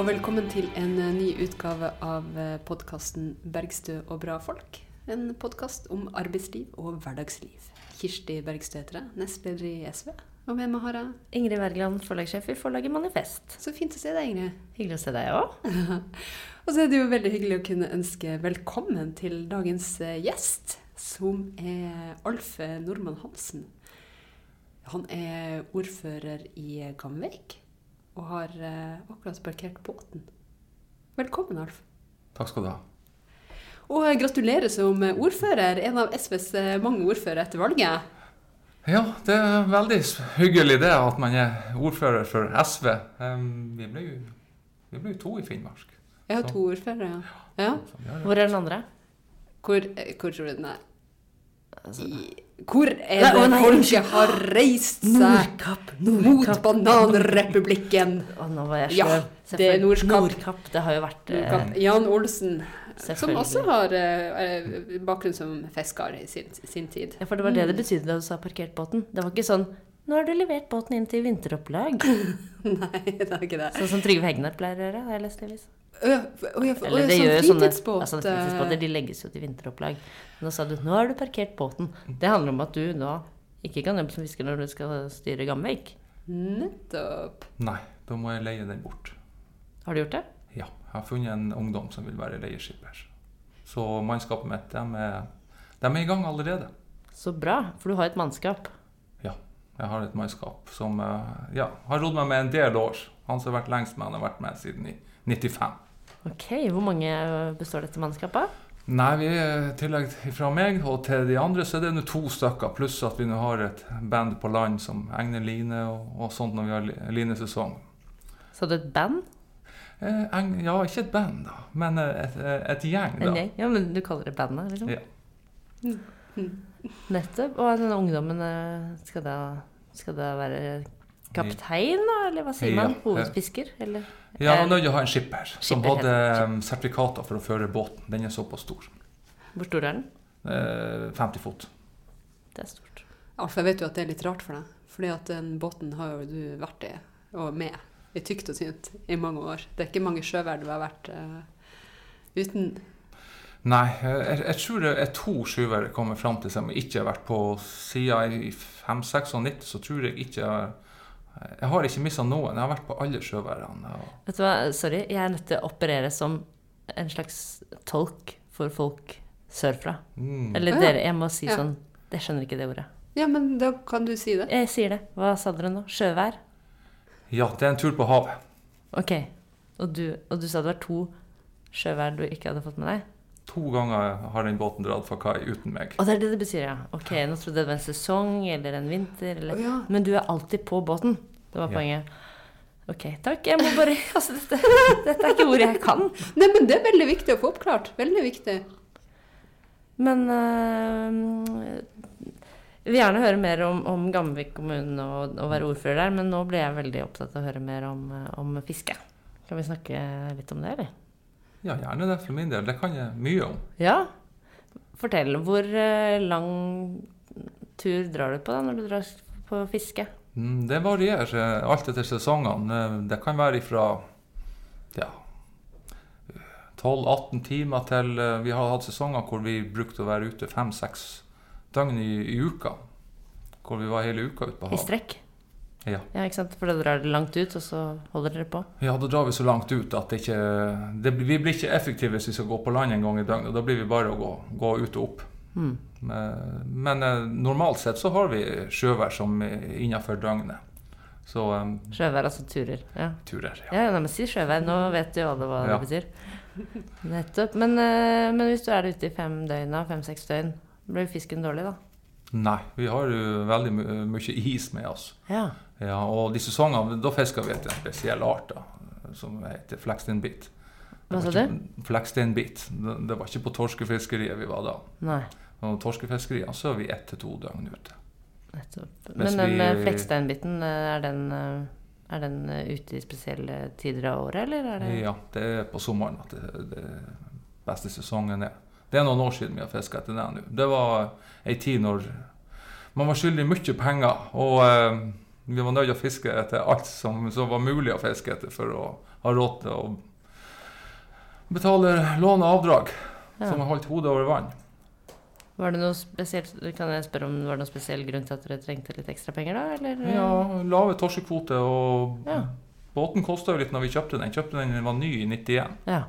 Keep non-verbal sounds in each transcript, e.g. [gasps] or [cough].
Og velkommen til en eh, ny utgave av podkasten 'Bergstø og bra folk'. En podkast om arbeidsliv og hverdagsliv. Kirsti Bergstø heter jeg, nestleder i SV. Og med meg har jeg Ingrid Wergeland, forlagssjef i forlaget Manifest. Så fint å se deg, Ingrid. Hyggelig å se deg òg. [laughs] og så er det jo veldig hyggelig å kunne ønske velkommen til dagens eh, gjest, som er Alf Nordmann Hansen. Han er ordfører i Gamvik og har eh, akkurat parkert båten. Velkommen, Alf. Takk skal du ha. Og gratulerer som ordfører, en av SVs eh, mange ordførere etter valget. Ja, det er veldig hyggelig det at man er ordfører for SV. vi ble jo vi ble to i Finnmark. Ja, to ordførere, ja. ja. Hvor er den andre? Hvor, eh, hvor tror du den er? Altså, I, hvor er det nei, folket har reist seg Nordkapp, Nordkapp. mot bananrepublikken? Å, nå var jeg sløv. Ja, det er Nordkapp. Nordkapp. Det har jo vært eh, Jan Olsen, som også har eh, bakgrunn som fisker i sin, sin, tid. Ja, for det var det det mm. betydde da du sa parkert båten. Det var ikke sånn nå har du levert båten inn til vinteropplag. [laughs] Nei, det er ikke det. Sånn som Trygve Hegnar pleier å gjøre, har jeg lest det, avisa. Eller det gjør sånne altså, fritidsbåter. De legges jo til vinteropplag. Nå sa du 'nå har du parkert båten'. Det handler om at du nå ikke kan jobbe som fisker når du skal styre Gamvik. Nettopp. Nei, da må jeg leie den bort. Har du gjort det? Ja. Jeg har funnet en ungdom som vil være leieskipper. Så mannskapet mitt, de er, de er i gang allerede. Så bra, for du har et mannskap. Jeg har et mannskap som eh, ja, har rodd meg med en del år. Han som har vært lengst med, han har vært med siden i 95. Ok, Hvor mange består dette mannskapet? Nei, vi I tillegg fra meg og til de andre så er det nå to stykker. Pluss at vi nå har et band på land som egner line og, og sånt når vi har linesesong. Så det er et band? Eh, ja, ikke et band, da, men et, et, gjeng. da. En Ja, Men du kaller det bandet, liksom? Ja. [laughs] Nettopp. Og denne ungdommen, eh, skal da, skal det være kaptein, da? Eller hva sier man? Hovedfisker? Eller? Ja, man er nødt til å ha en skipper som hadde um, sertifikater for å føre båten. Den er såpass stor. Hvor stor er den? Eh, 50 fot. Det er stort. Alf, jeg vet jo at det er litt rart for deg. Fordi at den båten har jo du vært i, og med, i tykt og tynt i mange år. Det er ikke mange sjøvær du har vært uh, uten. Nei, jeg, jeg, tror det er to skyvere kommer fram til som ikke har vært på siden i 5-96. Så tror jeg ikke jeg har jeg har ikke mista noen. Jeg har vært på alle sjøværene. Vet du hva, sorry. Jeg er nødt til å operere som en slags tolk for folk sørfra. Mm. Eller dere, jeg må si ja. sånn Jeg skjønner ikke det ordet. Ja, men da kan du si det. Jeg sier det. Hva sa dere nå? Sjøvær? Ja, det er en tur på havet. Ok. Og du, og du sa det var to sjøvær du ikke hadde fått med deg? To ganger har den båten dratt fra kai uten meg. Og det er det det betyr, ja. Ok, Nå trodde jeg det var en sesong eller en vinter. Eller... Oh, ja. Men du er alltid på båten. Det var poenget. Ok, takk. Jeg må bare [laughs] Altså, dette, dette er ikke ord jeg kan. Nei, men det er veldig viktig å få oppklart. Veldig viktig. Men uh, jeg vil gjerne høre mer om, om Gamvik kommune og å være ordfører der, men nå ble jeg veldig opptatt av å høre mer om, om fiske. Kan vi snakke litt om det, eller? Ja, gjerne det for min del. Det kan jeg mye om. Ja. Fortell. Hvor eh, lang tur drar du på da når du drar på fiske? Mm, det varierer eh, alt etter sesongene. Eh, det kan være fra ja, 12-18 timer til Vi har hatt sesonger hvor vi brukte å være ute fem-seks døgn i, i, uka. Hvor vi var hele uka ute på havet. I strekk? Ja. ja, ikke sant? For da drar dere langt ut, og så holder dere på? Ja, da drar vi så langt ut at det ikke det, Vi blir ikke effektive hvis vi skal gå på land en gang i døgnet. Da blir vi bare å gå, gå ut og opp. Mm. Men, men, eh, normalt sett så har vi sjøvær som innenfor døgnet. Så, um, sjøvær, altså turer? Ja. Turer, ja. ja nei, men si sjøvær, nå vet jo alle hva ja. det betyr. Nettopp. Men, eh, men, hvis du er ute i fem døgn, fem-seks døgn, blir fisken dårlig da? Nei, vi har jo veldig mye is med oss. Ja. Ja, og de sesongene, da fisker vi etter en spesiell art da, som heter fleksteinbit. Hva sa du? Fleksteinbit. Det, det var ikke på torskefiskeriet vi var da. Nei. Og torskefiskeriene så er vi ett til to døgn ute. Men den fleksteinbiten, er den, er den ute i spesielle tider av året, eller? Er det ja, det er på sommeren at det, det beste sesongen er. Det er noen år siden vi har fiska etter det nå. Det var ei tid når man var skyldig mye penger. og... Eh, Vi var nødt til å fiske etter alt som, som var mulig å fiske etter for å ha råd til å betale lån og avdrag, Ja. som holdt hodet over vann. Var det noe spesielt, kan jeg spørre om det var noen spesiell grunn til at dere trengte litt ekstra penger, da? Eller? Ja, lave torskekvoter, og Ja. båten kosta jo litt når vi kjøpte den. Kjøpte den, den var ny i 91. Ja.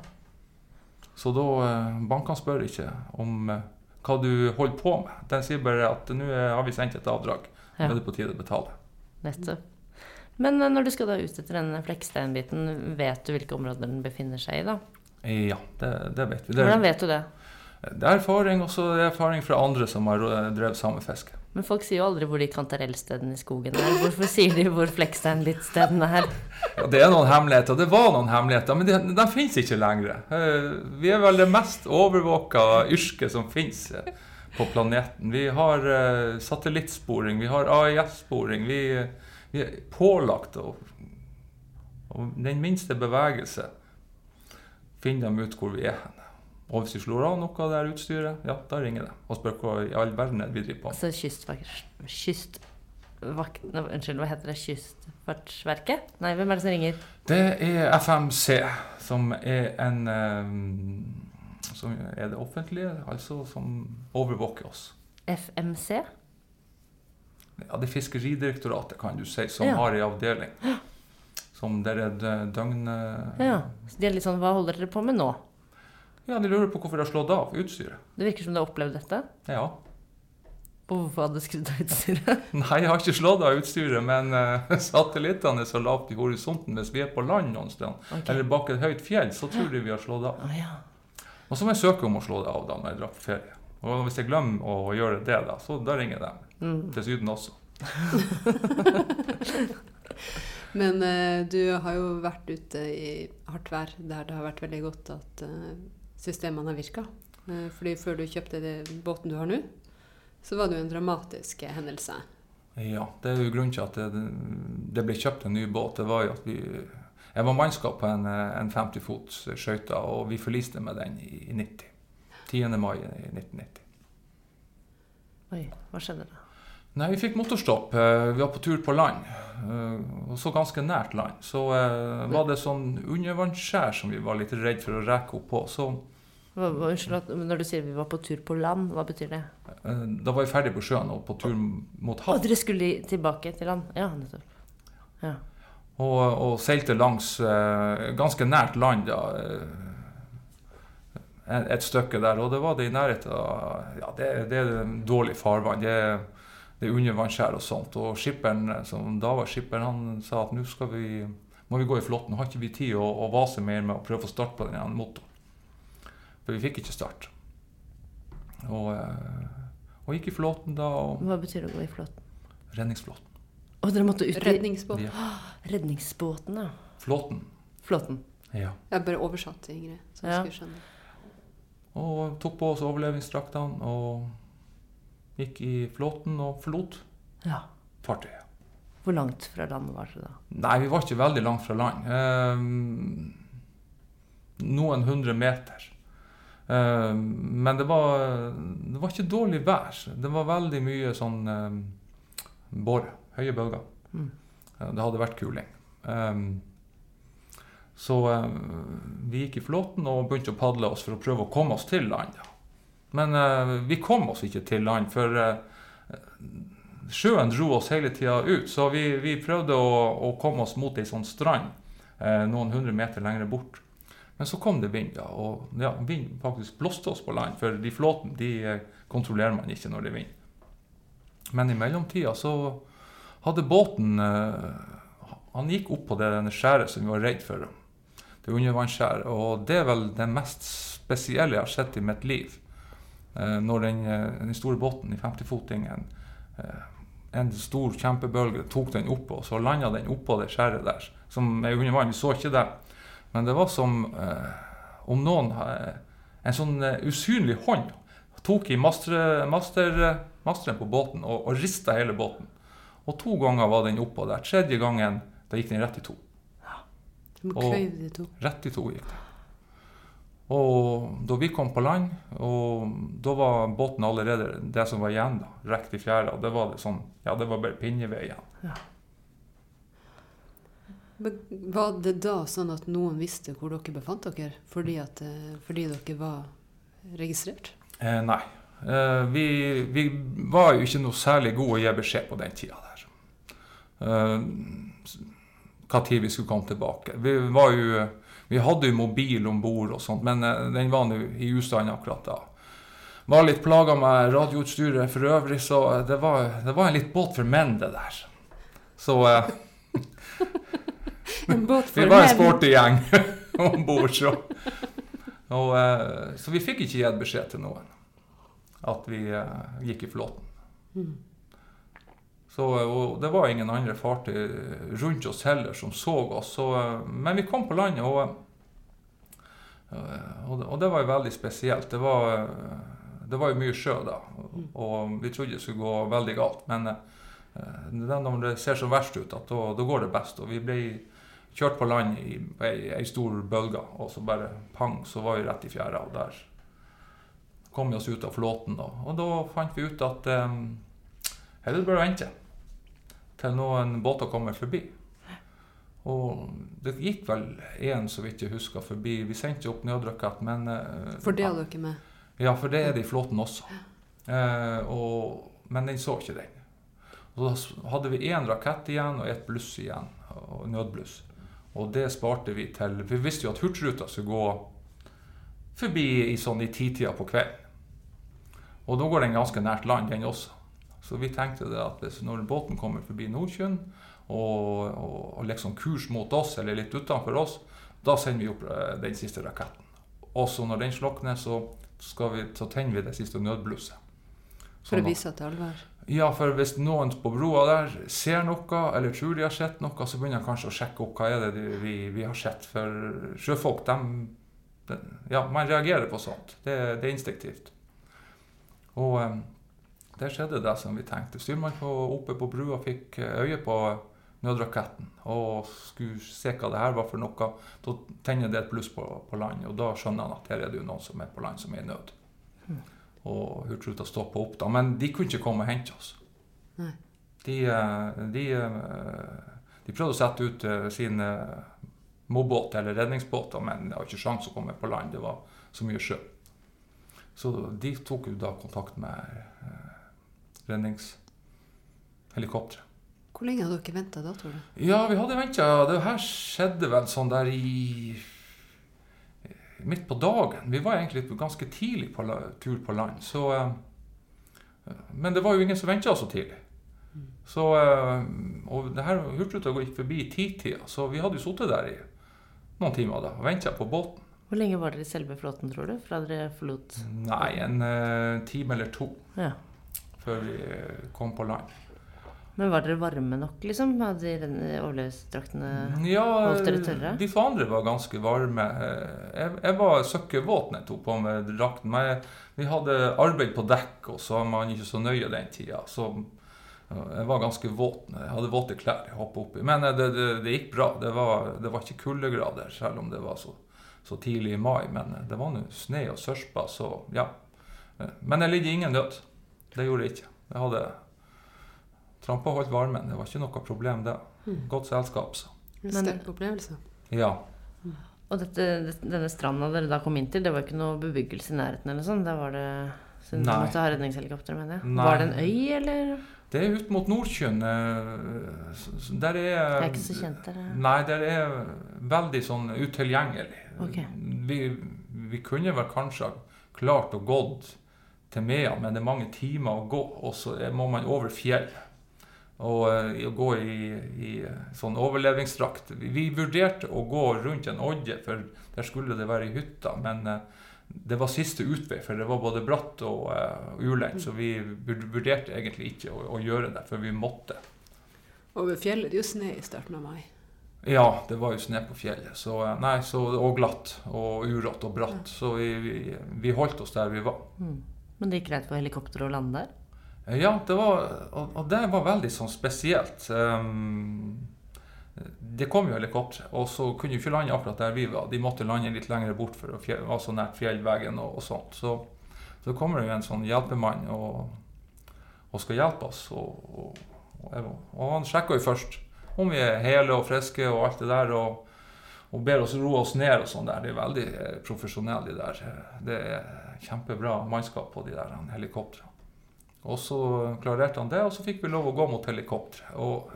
Så da eh, Bankene spør ikke om eh, hva du holder på med. De sier bare at nå er- har vi sendt et avdrag. Nå Ja. er det på tide å betale. Nettopp. Men eh, når du skal da ut etter denne flekksteinbiten, vet du hvilke områder den befinner seg i, da? Ja, det, det vet vi. Det, Hvordan vet du det? det er erfaring, og så er det erfaring fra andre som har drevet samefiske. Men folk sier jo aldri hvor de kantarellstedene i skogen er. Hvorfor sier de hvor flekksteinlittstedene er? Ja, det er noen hemmeligheter. Det var noen hemmeligheter, men de, de finnes ikke lenger. Eh, Vi er vel det mest overvåka yrket som finnes eh, på planeten. Vi har eh, satellittsporing, vi har AIS-sporing. Vi, vi er pålagt å Den minste bevegelse finner de ut hvor vi er hen. Og hvis vi slår av noe av det her utstyret, ja, da ringer det og spør hva i all verden er vi driver på med. Altså kystvakt... Nei, Unnskyld, hva heter det? Kystfartsverket? Nei, hvem er det som ringer? Det er FMC, som er en um, Som er det offentlige, altså som overvåker oss. FMC? Ja, Det er Fiskeridirektoratet, kan du si, som Ja. har en avdeling. Som der er døgn... Ja. Så de er litt sånn Hva holder dere på med nå? Ja, De lurer på hvorfor det har slått av utstyret. Det virker som du har opplevd dette. Ja. Og hvorfor hadde du skrudd av utstyret? [laughs] Nei, jeg har ikke slått av utstyret, men uh, [laughs] satellittene er så lavt i horisonten. Hvis vi er på land noen sted, okay. eller bak et høyt fjell, så tror de vi har slått av. Å ja. Og så må jeg søke om å slå det av da når jeg drar på ferie. Og hvis jeg glemmer å gjøre det, da, så da ringer de. Mm. Til Syden også. [laughs] Men uh, du har jo vært ute i hardt vær der det har vært veldig godt at eh, systemene har virka. Eh, fordi før du kjøpte det, båten du har nå, så var det jo en dramatisk hendelse. Ja, det er jo grunnen til at det, det ble kjøpt en ny båt. Det var jo at vi Jeg var mannskap på en, eh, en 50 fots skøyte, og vi forliste med den i, i 90. 10. mai i 1990. Oi, hva skjedde da? Nei, vi fikk motorstopp. Eh, Vi var på tur på land, eh, og så ganske nært land. Så eh, var det sånn undervannsskjær som vi var litt redd for å reke opp på. Så unnskyld, men når du sier vi var på tur på land, hva betyr det? da var vi ferdig på sjøen og på tur mot hav. Og dere skulle tilbake til land? Ja, nettopp. Ja. Og, og seilte langs ganske nært land da, et, et stykke der. Og det var det i nærheten av Ja, det, det er dårlig farvann. Det, er- det er undervannsskjær og sånt. Og skipperen, som da var skipperen, han sa at nå skal vi må vi gå i flåtten. Har ikke vi tid å, å vase mer med å prøve å få start på den motoren. For vi fikk ikke start. Og, eh, og gikk i flåten da, og Hva betyr det å gå i flåten? redningsflåten. Og dere måtte ut i Redningsbåten. Ja. redningsbåten, ja. Flåten. Flåten. Ja. Jeg bare oversatt til Ingrid, så Ja. skal skulle skjønne. Og tok på oss overlevingsdraktene og gikk i flåten og forlot Ja. fartøyet. Hvor langt fra land var det da? Nei, vi var ikke veldig langt fra land. Eh, noen hundre meter. Eh, men det var, det var ikke dårlig vær. Det var veldig mye sånn eh, båre. Høye bølger. Mm. Eh, Det hadde vært kuling. Ehm, så eh, vi gikk i flåten og begynte å padle oss for å prøve å komme oss til land. da. Men uh, vi kom oss ikke til land, for uh, sjøen dro oss hele tida ut. Så vi, vi prøvde å, å komme oss mot ei sånn strand uh, noen hundre meter lenger bort. Men så kom det vind, da, og ja, vind faktisk blåste oss på land. For de flåtene de kontrollerer man ikke når det er vind. Men i mellomtida så hadde båten Han gikk opp på det skjæret som vi var redd for. Det undervannsskjæret. Og det er vel det mest spesielle jeg har sett i mitt liv. Eh, når den, eh, den store båten i 50-fotingen eh, En stor kjempebølge tok den oppå, og så landa den oppå det skjæret der. Som er under vann. Vi så ikke det. Men det var som eh, om noen eh, En sånn eh, usynlig hånd tok i mastre, master, masteren på båten og, og rista hele båten. Og to ganger var den oppå der. Tredje gangen da gikk den rett i to. De Og- kløyv de to. Rett i to gikk den. Og da vi kom på land, og da var båten allerede det som var igjen, da, rekt i fjæra. Det var det sånn, ja, det var bare pinneved igjen. Ja. Men var det da sånn at noen visste hvor dere befant dere, fordi, at, eh, fordi dere var registrert? Eh, nei. Eh, vi, vi var jo ikke noe særlig gode å gi beskjed på den tida der. Eh, hva tid vi skulle komme tilbake. Vi, var jo, vi hadde jo mobil om bord og sånt, men eh, den var nå i ustand akkurat da. Var litt plaga med radioutstyret for øvrig, så det var, det var en litt båt for menn, det der. Så eh, [laughs] En båt [laughs] for vi var en menn. sporty gjeng [laughs] om bord, så. Og, eh, så vi fikk ikke gitt beskjed til noen at vi eh, gikk i flåten. Mm. Så, eh, og det var ingen andre fartøy rundt oss heller som så oss. Så, eh, men vi kom på landet, og, eh, og, det, og det var jo veldig spesielt. Det var, eh, det var jo mye sjø da, og, og vi trodde det skulle gå veldig galt. Men eh, når det ser som verst ut, at da, går det best. Og vi ble kjørt på land i ei, stor bølge, og så bare pang, så var vi rett i fjæra. Og der kom vi oss ut av flåten. Da. Og da fant vi ut at eh, her er det bare å vente til noen båter kommer forbi. Og det gikk vel én, så vidt jeg husker, forbi. Vi sendte opp nødrakett, men eh, For det har dere med? Ja, for det er det i flåten også. Eh, og, men den så ikke den. Og da hadde vi én rakett igjen og ett bluss igjen, og nødbluss. Og det sparte vi til vi visste jo at Hurtigruta skulle gå forbi i sånn i titida på kvelden. Og da går den ganske nært land, den også. Så vi tenkte det at hvis når båten kommer forbi Nordsjøen og, og, og liksom kurs mot oss, eller litt utenfor oss, da sender vi opp eh, den siste raketten. Og så når den slokner, så, vi, så tenner vi det siste nødblusset. For Sånn å vise at det er alvor? ja, for hvis noen på broa der ser noe, eller tror de har sett noe, så begynner de kanskje å sjekke opp hva er det de- vi, vi har sett. For sjøfolk, de, de Ja, man reagerer på sånt. Det, det er instinktivt. Og um, der skjedde det som vi tenkte. Styrmannen oppe på brua fikk eh, øye på nødraketten og skulle se hva det her var for noe. Da tenner det et bluss på, på land, og da skjønner han at her er det jo noen som er på land som er i nød. Og Hurtigruta stoppa opp da. Men de kunne ikke komme og hente oss. Nei. De, eh, de, eh, de prøvde å sette ut sine sin eh, eller redningsbåter, men det var ikke sjans å komme på land. Det var så mye sjø. Så de tok jo da kontakt med eh, redningshelikopteret. Hvor lenge hadde dere venta da, tror du? Ja, vi hadde venta. Det her skjedde vel sånn der i Midt på dagen. Vi var egentlig ganske tidlig på la, tur på land, så eh, Men det var jo ingen som venta så tidlig. Så eh, Og det her Hurtigruta gikk forbi titida, så vi hadde jo sittet der i noen timer da og venta på båten. Hvor lenge var dere i selve flåten, tror du? Fra dere forlot Nei, en eh, time eller to Ja. før vi kom på land. Men var dere varme nok, liksom? Hadde de overlevelsesdraktene Ja, Holdt dere tørre? de for andre var ganske varme. Eh, Jeg, jeg var søkkevåt når jeg tok på meg drakten. Men vi hadde arbeid på dekk, og så var man ikke så nøye den tida. Så jeg var ganske våt. Jeg hadde våte klær jeg hoppet oppi. Men eh, det, det, det gikk bra. Det var, det var ikke kuldegrader, selv om det var så, så tidlig i mai. Men eh, det var nå sne og sørpa, så ja. Men jeg lidde ingen død. Det gjorde jeg ikke. Jeg hadde trampa holdt varmen. Det var ikke noe problem, det. Godt selskap, så. En Men- sterk opplevelse. Ja. Og dette, denne stranda dere da kom inn til, det var ikke noe bebyggelse i nærheten? eller sånn? Da var det Så du Nei. måtte ha redningshelikopter, mener jeg. Nei. Var det en øy, eller? Det er ut mot Nordsjøen. eh, Der er Jeg er ikke så kjent der. Nei, der er veldig sånn utilgjengelig. Ok. Vi, vi kunne vel kanskje ha klart å gått til Mea, men det er mange timer å gå, og så må man over fjellet. Og eh, å gå i, i sånn overlevingsdrakt. Vi, vurderte å gå rundt en odde, for der skulle det være ei hytte. Men eh, det var siste utvei, for det var både bratt og uh, ulendt. Så vi vurderte egentlig ikke å, å gjøre det, for vi måtte. Over fjellet det er jo snø i starten av mai. Ja, det var jo snø på fjellet. Så, eh, nei, så, og glatt og urått og bratt. Så vi, vi, vi holdt oss der vi var. Mm. Men det gikk greit for helikopter å lande der? Eh, Ja, det var, og, det var veldig sånn spesielt. Um, det kom jo helikoptre, og så kunne jo ikke lande akkurat der vi var. De måtte lande litt lenger bort for det var så nært fjellveggen og, og sånt. Så, så kommer det jo en sånn hjelpemann og, og skal hjelpe oss. Og, og, han sjekker jo først om vi er hele og friske og alt det der. og ber oss roe oss ned og sånn der. De er veldig eh, profesjonelle, de der. Det er kjempebra mannskap på de der helikoptrene. Og så klarerte han det, og så fikk vi lov å gå mot helikopteret. Og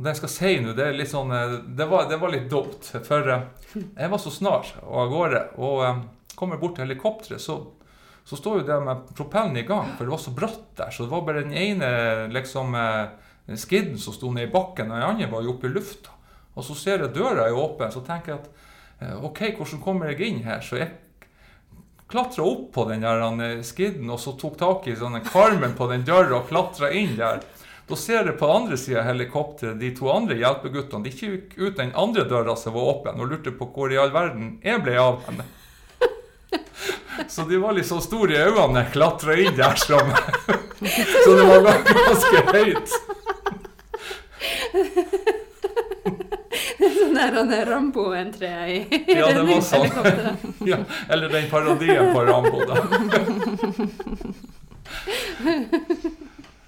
det jeg skal si nå, det er litt sånn Det var, det var litt dumt. For jeg var så snar og av gårde. Og kommer bort til helikopteret, så, så står jo det med propellen i gang. For det var så bratt der. Så det var bare den ene liksom skidden som sto ned i bakken, og den andre var jo oppe i lufta. Og så ser jeg døra er åpen, så tenker jeg at eh, OK, hvordan kommer jeg inn her? Så jeg klatra opp på den der eh, skidden og så tok tak i sånn karmen på den døra og klatra inn der. Da ser jeg på andre sida av helikopteret de to andre hjelpeguttene. De gikk ut den andre døra som var åpen, og lurte på hvor i all verden jeg ble av henne. [laughs] Så de var så store i øynene klatra inn der. Som, [laughs] så det var ganske høyt. [laughs] sånn der han er Rambo-entré i Ja, det var sånn. ja, eller den parodien på Rambo, da.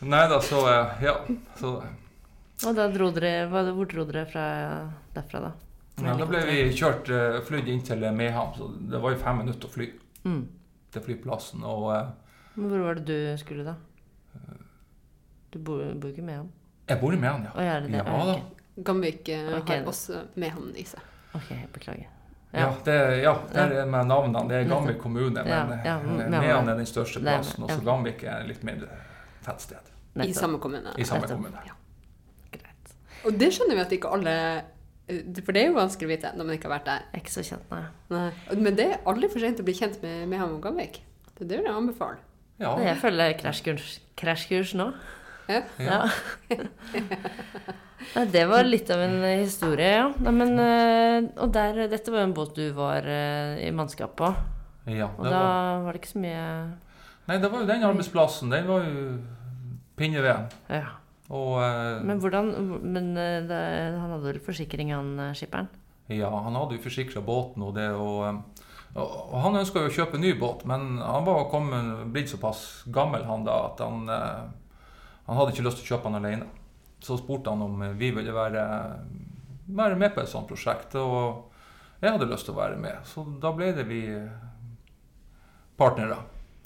Nei da, så Ja. Så, og da dro dere, Hvor dro dere fra derfra, da? Ja, da ble vi kjørt uh, flydd inn til Mehamn, så det var jo fem minutter å fly mm. til flyplassen. Og, Men hvor var det du skulle, da? Du bor, bor ikke i Mehamn? Jeg bor i Mehamn, ja. Og er det, ja da. Gamvik uh, okay. har også Mehamn i seg. Ok, beklager. Ja, ja, det, ja, det er med navnene. Det er Gamvik kommune, men ja, Mehamn er den største plassen. Og så Gamvik er litt mindre tettsted. I samme kommune. I samme kommune. Greit. Og det skjønner vi at ikke alle for det er jo vanskelig å vite når man ikke har vært der. Ikke så kjent, nei. nei. Men det er aldri for sent å bli kjent med Mehamn og Gamvik. Det er det jeg anbefaler. Ja. Jeg følger krasjkurs nå. Ja. ja. [laughs] det var litt av en historie, ja. Nei, men, eh, og der, dette var jo en båt du var eh, i mannskap på. Ja, og da var... var det ikke så mye Nei, det var jo den arbeidsplassen. Den var jo pinneveden. Ja. Og, uh, men hvordan Men det, han hadde vel forsikring, han skipperen? Ja, han hadde jo forsikra båten og det. Og, og han ønska jo å kjøpe ny båt, men han var kommet, blitt såpass gammel han da at han han hadde ikke lyst til å kjøpe den alene. Så spurte han om vi ville være, være med på et sånt prosjekt. Og jeg hadde lyst til å være med. Så da ble det vi partnere.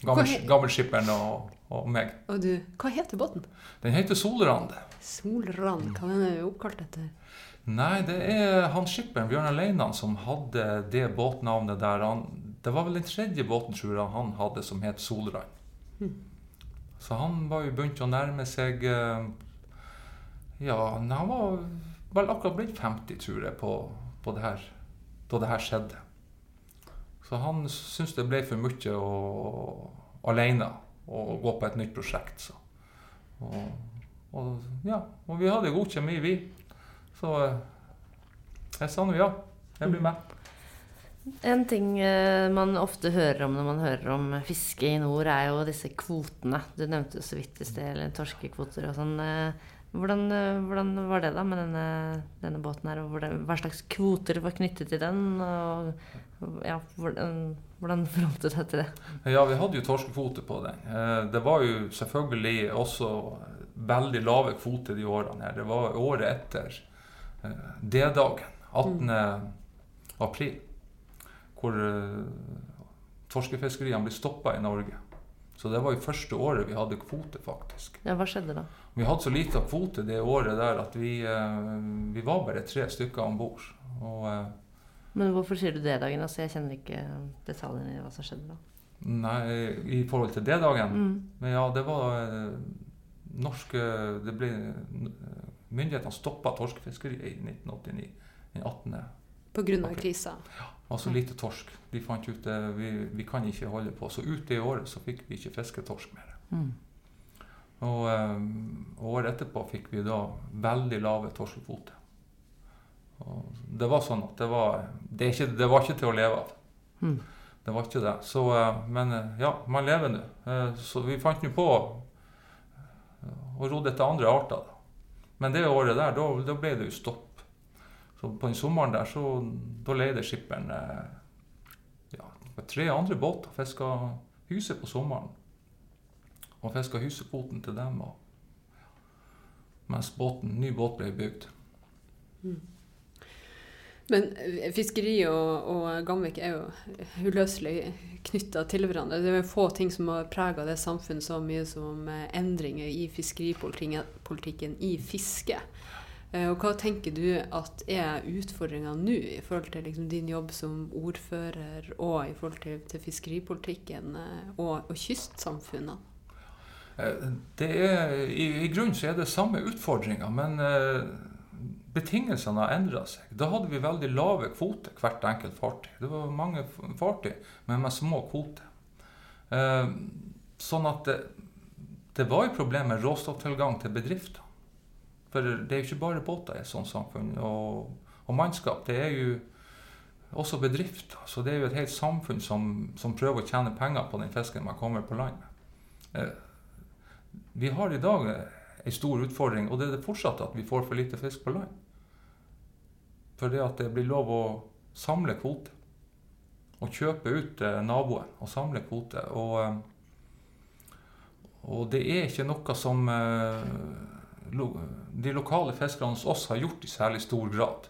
Gammelskipperen og, og, meg. Og du, Hva heter båten? Den heter Solrand. Solrand, Hva er den oppkalt etter? Nei, det er han skipperen, Bjørnar Leinan, som hadde det båtnavnet der. Han, det var vel den tredje båten, tror jeg, han hadde som het Solrand. Hmm. Så han var jo begynt å nærme seg eh, Ja, han var vel akkurat blitt 50, tror jeg, på, på det her, da det her skjedde. Så han syntes det ble for mye å, alene å gå på et nytt prosjekt. Så. Og, og, ja, og vi hadde god kjemi, vi. Så eh, jeg sa nå ja. Jeg blir med. En ting uh, man ofte hører om når man hører om fiske i nord, er jo disse kvotene. Du nevnte jo så vidt i sted eller torskekvoter og sånn. Uh, hvordan, uh, hvordan, var det da med denne, denne båten her? Hvordan, hva slags kvoter var knyttet til den? Og ja, hvordan, hvordan forholdt du deg til det? Ja, vi hadde jo torskekvote på den. det var jo selvfølgelig også veldig lave kvoter de årene her. Det var året etter D-dagen. 18. Mm. april hvor uh, torskefiskeriene ble stoppa i Norge. Så det var jo første året vi hadde kvote, faktisk. Ja, Hva skjedde da? Vi hadde så lite kvote det året der at vi, uh, vi var bare tre stykker om bord. Uh, Men hvorfor sier du det dagen? Altså, jeg kjenner ikke detaljene i hva som skjedde da. Nei, i forhold til det dagen? Mm. Men ja, det var norske det ble, Myndighetene stoppa torskefiskeriet i 1989. Den 18. av krisa? Ja. Altså lite torsk. De fant ut at vi, vi, kan ikke holde på. Så ut det året så fikk vi ikke fiske torsk mer. Mm. Og um, året etterpå fikk vi da veldig lave torskekvoter. Det var sånn at det var det, ikke, det var ikke til å leve av. Mm. Det var ikke det. Så, uh, men uh, ja, man lever nå. Så vi fant nå på å rodde etter andre arter. Men det året der, da, da ble det jo stopp så på den sommeren der, så da leide skipperen eh, ja, tre andre båter. Fiska huset på sommeren. Og fiska husekvoten til dem. Og, mens båten, ny båt ble bygd. Mm. Men eh, fiskeri og, og Gamvik er jo uløselig knytta til hverandre. Det er jo få ting som har prega det samfunnet så mye som eh, endringer i fiskeripolitikken i fiske. Eh, og hva tenker du at er utfordringa nå i forhold til liksom din jobb som ordfører, og i forhold til, til fiskeripolitikken og, og kystsamfunnene? Det er, i, I grunnen så er det samme utfordringer, men betingelsene har endra seg. Da hadde vi veldig lave kvoter, hvert enkelt fartøy. Det var mange fartøy, men med små kvoter. Eh, sånn at det, det var et problem med råstofftilgang til bedrifter. For det er jo ikke bare båter i et sånt samfunn. Og, og, mannskap. Det er jo også bedrifter. Så det er jo et helt samfunn som, som prøver å tjene penger på den fisken man kommer på land med. Eh, vi har i dag en stor utfordring, og det er det fortsatt at vi får for lite fisk på land. For det at det blir lov å samle kvote. Og kjøpe ut eh, naboen og samle kvote. Og, eh, og, det er ikke noe som de lokale fiskerne hos oss har gjort i særlig stor grad.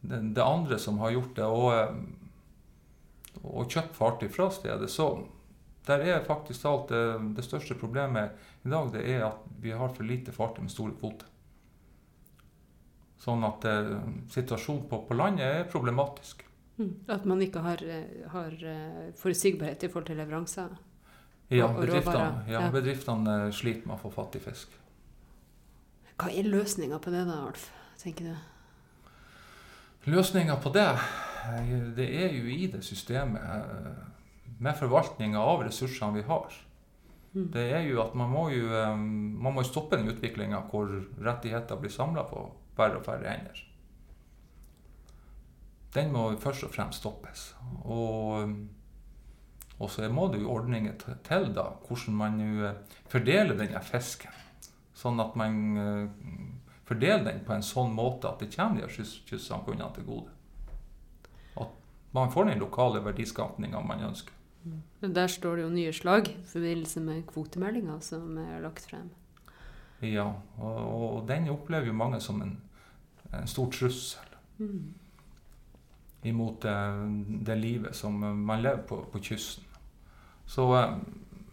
Det, det andre som har gjort det, og, eh, og kjøpt fartøy fra stedet. Så der er faktisk alt det, det største problemet i dag det er at vi har for lite fartøy med store kvoter. Sånn at eh, situasjonen på, på, landet er problematisk. Mm. At man ikke har, eh, har forutsigbarhet i forhold til leveranser? Ja, bedriftene, ja, bedriftene sliter med å få fatt i fisk. Hva er løsninga på det da, Alf? tenker du? Løsninga på det, det er jo i det systemet med forvaltninga av ressursene vi har. Mm. Det er jo at man må jo man må stoppe den utviklinga hvor rettigheter blir samla på færre og færre hender. Den må først og fremst stoppes. Og, og så må det jo ordninger til da, hvordan man jo eh, fordeler denne fisken. Sånn at man eh, fordeler den på en sånn måte at det kommer de kystsamfunnene til gode. At man får den lokale verdiskapninga man ønsker. Mm. Der står det jo nye slag i forbindelse med kvotemeldinga som er lagt frem. Ja, og, og, den opplever jo mange som en en stor trussel mm. imot det, det, livet som man lever på på kysten. Så eh,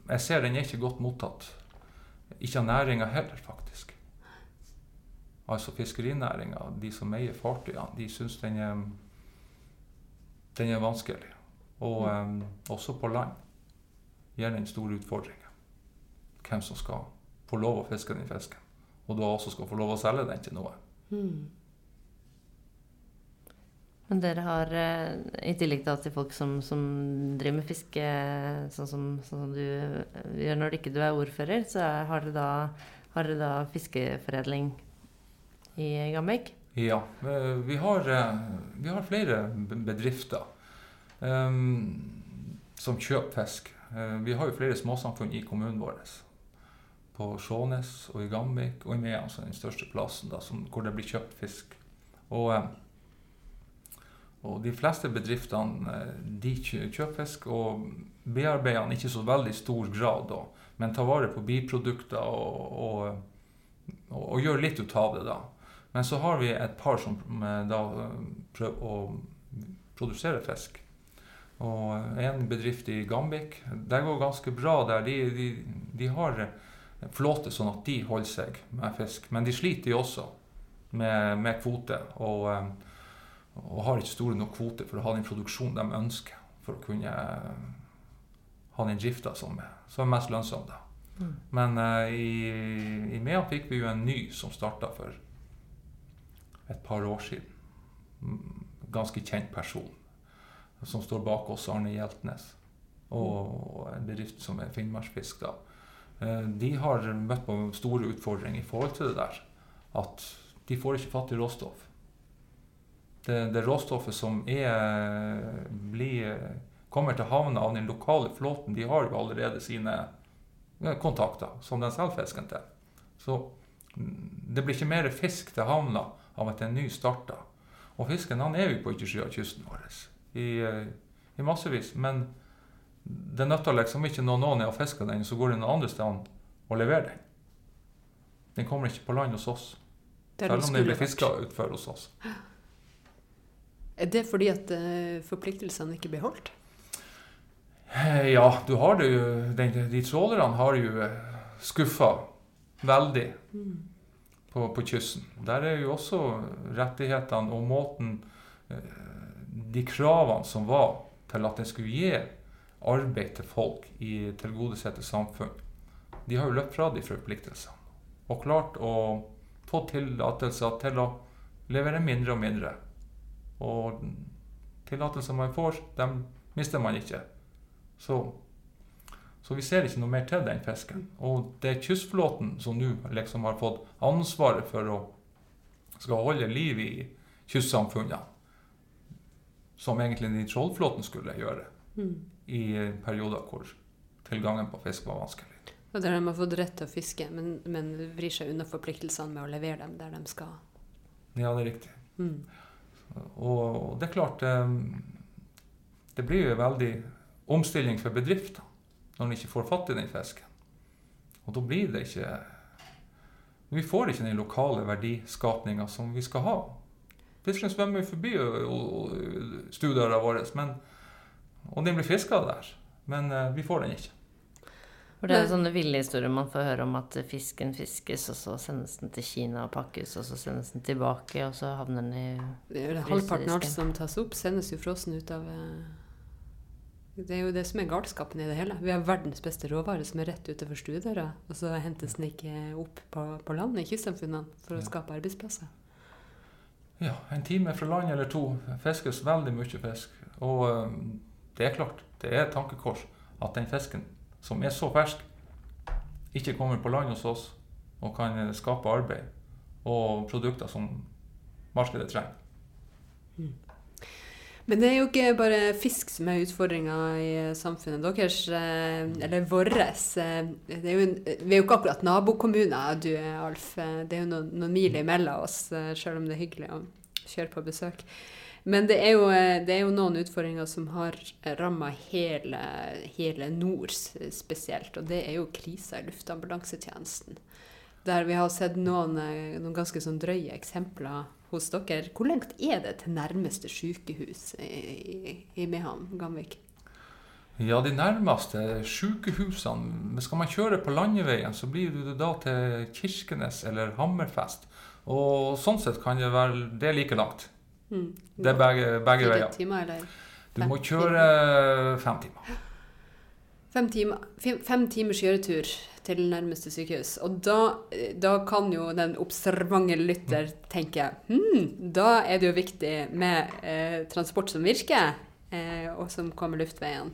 jeg ser den er ikke godt mottatt. Ikke av næringa heller, faktisk. Altså fiskerinæringa, de som eier fartøyene, de syns den er, den er vanskelig. Og mm. um, også på land gir den store utfordringer. Hvem som skal få lov å fiske den fisken. Og da også skal få lov å selge den til noe. Mm. Men dere har, eh, i tillegg til folk som, som driver med fiske, sånn som, sånn som, du eh, gjør når ikke du er ordfører, så har, dere da, har, dere da, fiskeforedling i Gamvik? Ja, eh, vi har, vi har flere bedrifter um, som kjøper fisk. Vi har jo flere småsamfunn i kommunen vår. På Skjånes og i Gamvik og i Mehamn, altså den største plassen da, som, hvor det blir kjøpt fisk. Og og de fleste bedriftene eh, de kjøper fisk og bearbeider den ikke så veldig stor grad, da, men tar vare på biprodukter og, og, og, og, gjør litt ut av det. da. Men så har vi et par som eh, da eh, prøver å produsere fisk. Og en bedrift i Gambik. Det går ganske bra der. De, de, de har flåte sånn at de holder seg med fisk. Men de sliter jo også med, med kvote. Og har ikke store nok kvoter for å ha den produksjonen de ønsker. For å kunne uh, ha den drifta som, som, er mest lønnsom. da. Mm. Men uh, i, i Mea fikk vi jo en ny som starta for et par år siden. Mm, ganske kjent person. Som står bak oss, Arne Hjeltnes. Og, en bedrift som er Finnmarksfisk. da. Uh, de har møtt på store utfordringer i forhold til det der. At de får ikke fatt i råstoff det, det råstoffet som er, blir, kommer til havna av den lokale flåten, de har jo allerede sine kontakter som de selger fisken til. Så mm, det blir ikke mer fisk til havna av at en ny starter. Og fisken han er jo på yttersida av kysten vår i, i, massevis. Men det nytter liksom ikke når noen er og fisker den, så går noen andre steder og leverer den. Den kommer ikke på land hos oss. Selv om den blir fiska utfor hos oss. [gasps] Er det fordi at eh, forpliktelsene ikke blir holdt? Eh, Ja, du har det jo den, De trålerne har jo eh, skuffa veldig på, på kysten. Der er jo også rettighetene og måten De kravene som var til at en skulle gi arbeid til folk i tilgodesette samfunn, de har jo løpt fra de forpliktelsene. Og klart å få tillatelser til å levere mindre og mindre. Og tillatelser man får, dem mister man ikke. Så, så vi ser ikke noe mer til den fisken. Og det er kystflåten som nå liksom har fått ansvaret for å skal holde liv i kystsamfunnene. Som egentlig den trollflåten skulle gjøre i perioder hvor tilgangen på fisk var vanskelig. Og der de har fått rett til å fiske, men, men vrir seg unna forpliktelsene med å levere dem der de skal. Ja, det er riktig. Mm. Og det er klart eh, Det blir jo veldig omstilling for bedrifter når de ikke får fatt i den fisken. Og da blir det ikke Vi får ikke den lokale verdiskapninga som vi skal ha. Fisken svømmer forbi stuedøra vår, men, og den blir fiska der. Men eh, vi får den ikke. For det er jo sånne ville historier man får høre om at fisken fiskes, og så sendes den til Kina og pakkes, og så sendes den tilbake, og så havner den i Det er jo det Halvparten av alt som tas opp, sendes jo frossen ut av eh, Det er jo det som er galskapen i det hele. Vi har verdens beste råvare som er rett utenfor stuedøra, og så hentes den ikke opp på, på land i kystsamfunnene for å Ja. skape arbeidsplasser. Ja, en time fra land eller to fiskes veldig mye fisk. Og eh, det er klart, det er et tankekors at den fisken som er så fersk, ikke kommer på land hos oss og kan eh, skape arbeid og produkter som markedet trenger. Men det er jo ikke bare fisk som er utfordringa i eh, samfunnet deres, eh, eller våres. vi er jo ikke akkurat nabokommuner, du Alf. Det er jo noen, noen mil imellom oss, selv om det er hyggelig å kjøre på besøk. Men det er jo, eh, det er jo noen utfordringer som har ramma hele, hele nord spesielt, og det er jo krisa i luftambulansetjenesten. Der vi har sett noen, eh, noen ganske sånn drøye eksempler hos dere. Hvor langt er det til nærmeste sykehus i, i, Mehamn, Gamvik? Ja, de nærmeste sykehusene men Skal man kjøre på landeveien, så blir det da til Kirkenes eller Hammerfest. Og sånn sett kan det være det er like langt. Mm. Det er begge, begge veier. timer, eller? Du må fem kjøre fem timer. Fem, timer, fem, fem timers kjøretur til nærmeste sykehus. Og da, da kan jo den observante lytter tenke hm, da er det jo viktig med eh, transport som virker, eh, og som kommer luftveien.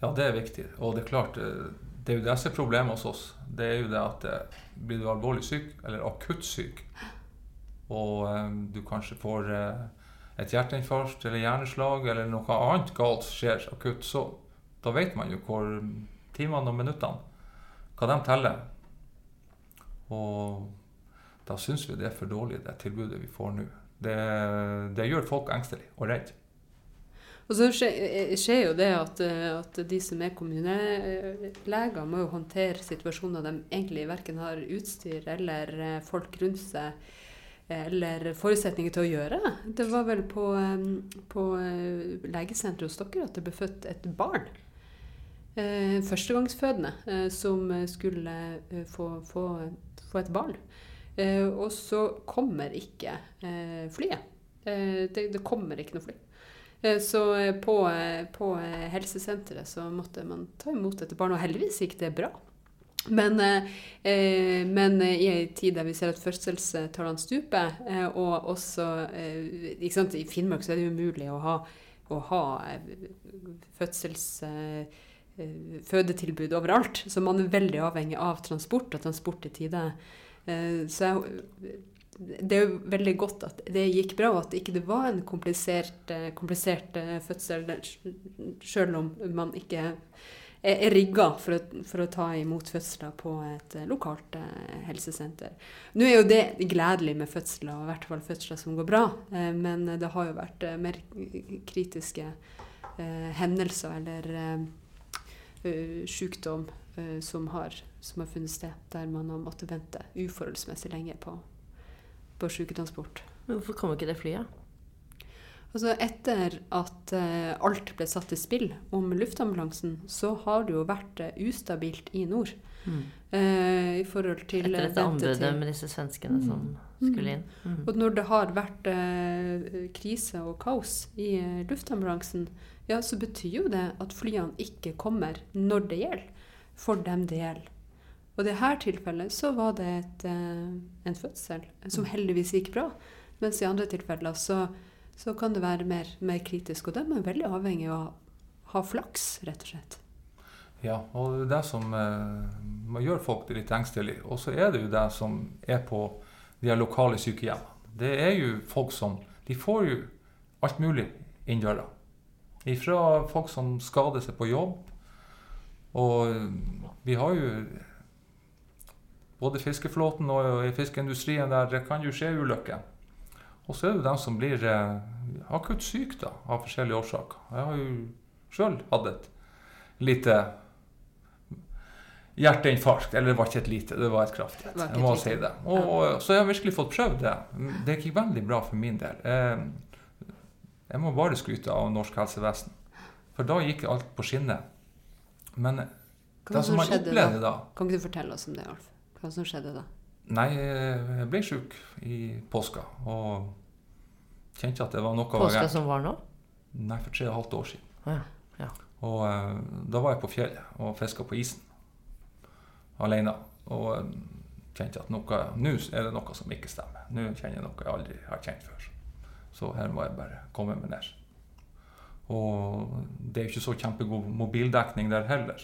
Ja, det er viktig. Og det er klart, eh, det er jo det som er problemet hos oss. Det er jo det at eh, blir du alvorlig syk, eller akutt syk, og eh, du kanskje får eh, et hjerteinfarkt eller hjerneslag eller noe annet galt skjer akutt, så da vet man jo hvor timene og minuttene, hva de teller. Og da syns vi det er for dårlig, det tilbudet vi får nå. Det, det gjør folk engstelige og redde. Og så skjer, eh, jo det at, at de som er kommuneleger, må jo håndtere situasjoner de egentlig verken har utstyr eller folk rundt seg eller forutsetninger til å gjøre. Det var vel på, på eh, legesenteret hos dere at det ble født et barn. Eh, Førstegangsfødende eh, som skulle få, få, få et barn. Og så kommer ikke flyet. Det, det kommer ikke noe fly. Så på, på helsesenteret så måtte man ta imot dette barnet, og heldigvis gikk det bra. Men, eh, eh, men i en tid der vi ser at fødselstallene stuper, eh, og også eh, ikke sant, I Finnmark så er det umulig å ha, å ha eh, fødsels... Eh, fødetilbud overalt, så man er veldig avhengig av transport og transport i tide. Så jeg, det er jo veldig godt at det gikk bra, og at ikke det var en komplisert, komplisert fødsel, selv om man ikke er, er rigga for, for å ta imot fødsler på et eh, lokalt eh, helsesenter. Nå er jo det gledelig med fødsler, i hvert fall fødsler som går bra, eh, men det har jo vært eh, mer kritiske eh, hendelser eller eh, eh, sykdom eh, som, har, som har funnet sted, der man har måttet vente uforholdsmessig lenge på, på syketransport. Hvorfor kom ikke det flyet? Altså Etter at eh, alt ble satt i spill om luftambulansen, så har det jo vært eh, ustabilt i nord. eh, I forhold til Etter dette anbudet med disse svenskene som skulle inn. Mm. Og når det har vært eh, krise og kaos i eh, luftambulansen, ja, så betyr jo det at flyene ikke kommer når det gjelder, for dem det gjelder. Og i dette tilfellet så var det et, en fødsel som heldigvis gikk bra. Mens i andre tilfeller så, så kan det være mer, mer kritisk. Og de er veldig avhengig av å ha flaks, rett og slett. Ja, og det er det som eh, gjør folk litt engstelige. Og så er det jo det som er på de lokale sykehjemmene. Det er jo folk som De får jo alt mulig inn døra. Ifra folk som skader seg på jobb. Og vi har jo både fiskeflåten og fiskeindustrien der det kan jo skje ulykker. Og så er det dem som blir eh, akutt syke da, av forskjellige årsaker. Jeg har jo sjøl hatt et lite hjerteinfarkt. Eller det var ikke et lite, det var et kraftig Jeg må si det. Og, og, så jeg har virkelig fått prøvd det. Det gikk veldig bra for min del. Eh, Jeg må bare skryte av norsk helsevesen. For da gikk alt på skinner. Men det som som man opplevde da? da Kan ikke du fortelle oss om det, Alf? Hva som skjedde da? Nei, jeg ble sjuk i påska og kjente at det var noe Påska som var nå? Nei, for tre og et halvt år siden. Ja. ja. Og eh, da var jeg på fjellet og fiska på isen alene. Og eh, kjente at noe, nå er det noe som ikke stemmer. Nå kjenner jeg noe jeg aldri har kjent før. Så her må jeg bare komme meg ned. Og det er jo ikke så kjempegod mobildekning der heller.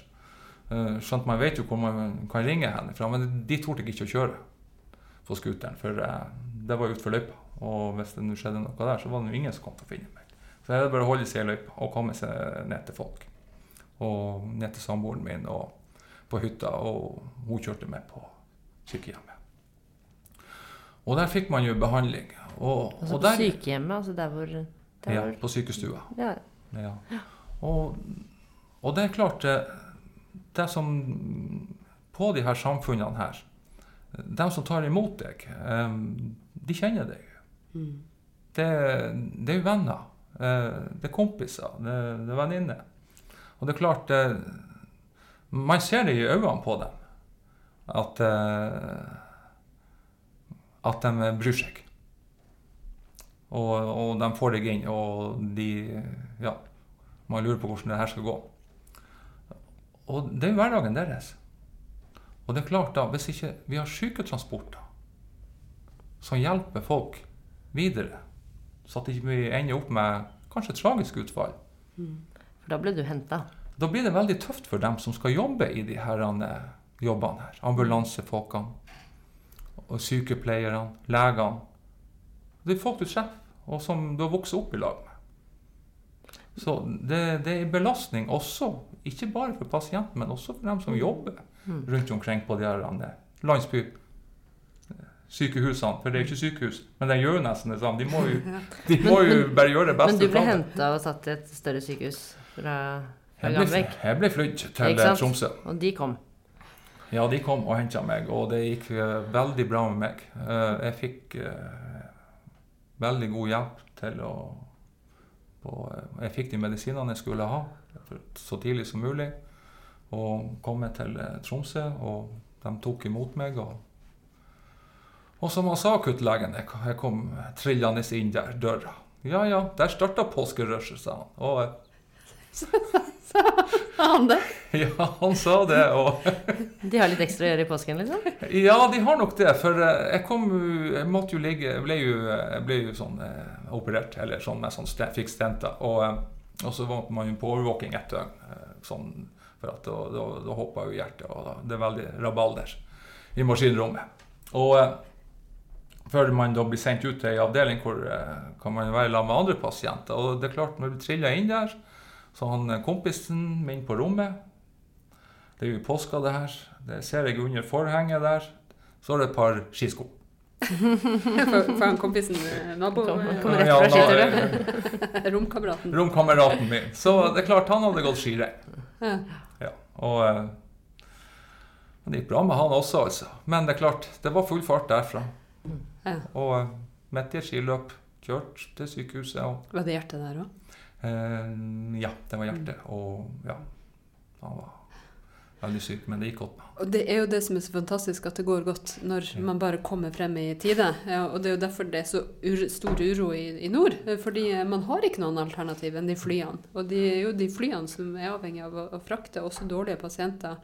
Eh, Skjønt man vet jo hvor man kan ringe henifra, men de torde jeg ikke å kjøre på scooteren, for eh, det var utfor løypa. Og hvis det nå skjedde noe der, så var det jo ingen som kom til å finne meg. Så det er bare å holde seg i løypa og komme seg ned til folk. Og ned til samboeren min og på hytta, og hun kjørte meg på sykehjemmet. Og der fikk man jo behandling. Og, Altså og på sykehjemmet, altså der hvor, der ja, på sykestua. ja. Ja. Og, og det er klart det, det som På de her samfunnene her De som tar imot deg, eh, de kjenner deg. Mm. Det, det er venner. eh, Det er kompiser. Det, det er venninner. Og det er klart det, Man ser det i øynene på dem at eh, at de bryr seg. Og, og de får deg inn, og de Ja, man lurer på hvordan det her skal gå. Og det er jo hverdagen deres. Og det er klart da, hvis ikke vi har syketransporter som hjelper folk videre, så at ikke vi ender opp med kanskje tragisk utfall, For da blir du henta. da blir det veldig tøft for dem som skal jobbe i de her eh, jobbene her. Ambulansefolkene, og sykepleierne, legene. Det er folk du treffer, og som du har vokst opp i lag med. Så det, det er en belastning også, ikke bare for pasienten, men også for dem som jobber rundt omkring på de her landsbysykehusene. sykehusene, for det er ikke sykehus, men de gjør jo nesten det samme. De må jo, [laughs] de må jo bare gjøre det beste Men du ble henta og satt i et større sykehus fra, fra Gamvik. jeg ble flydd til Tromsø. Og de kom. Ja, de kom og henta meg, og det gikk eh, veldig bra med meg. Eh, jeg fikk eh, veldig god hjelp til å på, eh, Jeg fikk de medisinene jeg skulle ha så tidlig som mulig. Og kom jeg til eh, Tromsø, og de tok imot meg. Og, og som han sa, akuttlegen, jeg, kom trillende inn der døra. Ja ja, der starta påskerushet, sa han. Og eh, Han det? ja, han sa det. og... De har litt ekstra å gjøre i påsken, liksom? Ja, de har nok det. For eh, jeg kom Jeg måtte jo ligge Jeg ble jo, jeg ble jo sånn eh, operert, eller sånn med sånn fikk stenter. Og, eh, og så var man jo på overvåking et døgn. Eh, sånn, for at da, da, da hoppa jo hjertet, og da, det er veldig rabalder i maskinrommet. Og før man da blir sendt ut til ei avdeling hvor kan man være sammen med andre pasienter. Og det er klart, når du triller inn der, så han eh, kompisen min på rommet Det er jo påska, det her. Det ser jeg under forhenget der. Så er det et par skisko. [laughs] For, for han kompisen, eh, nabo, Kom- eh, rett fra [laughs] romkameraten. Romkameraten min. Så det er klart, han hadde gått skirenn. Ja. Ja. Og, eh, det gikk bra med han også, altså. Men det er klart, det var full fart derfra. Ja. Og midt i et skiløp, kjørt til sykehuset. Og, Var det hjertet der òg? Eh, ja, det var hjertet. Og ja, han var veldig syk, men det gikk godt. Og det er jo det som er så fantastisk, at det går godt når man bare kommer frem i tide. Ja, og det er jo derfor det er så ur stor uro i, i nord. eh, Fordi man har ikke noen alternativ enn de flyene. Og det er jo de flyene som er avhengig av å, å frakte også dårlige pasienter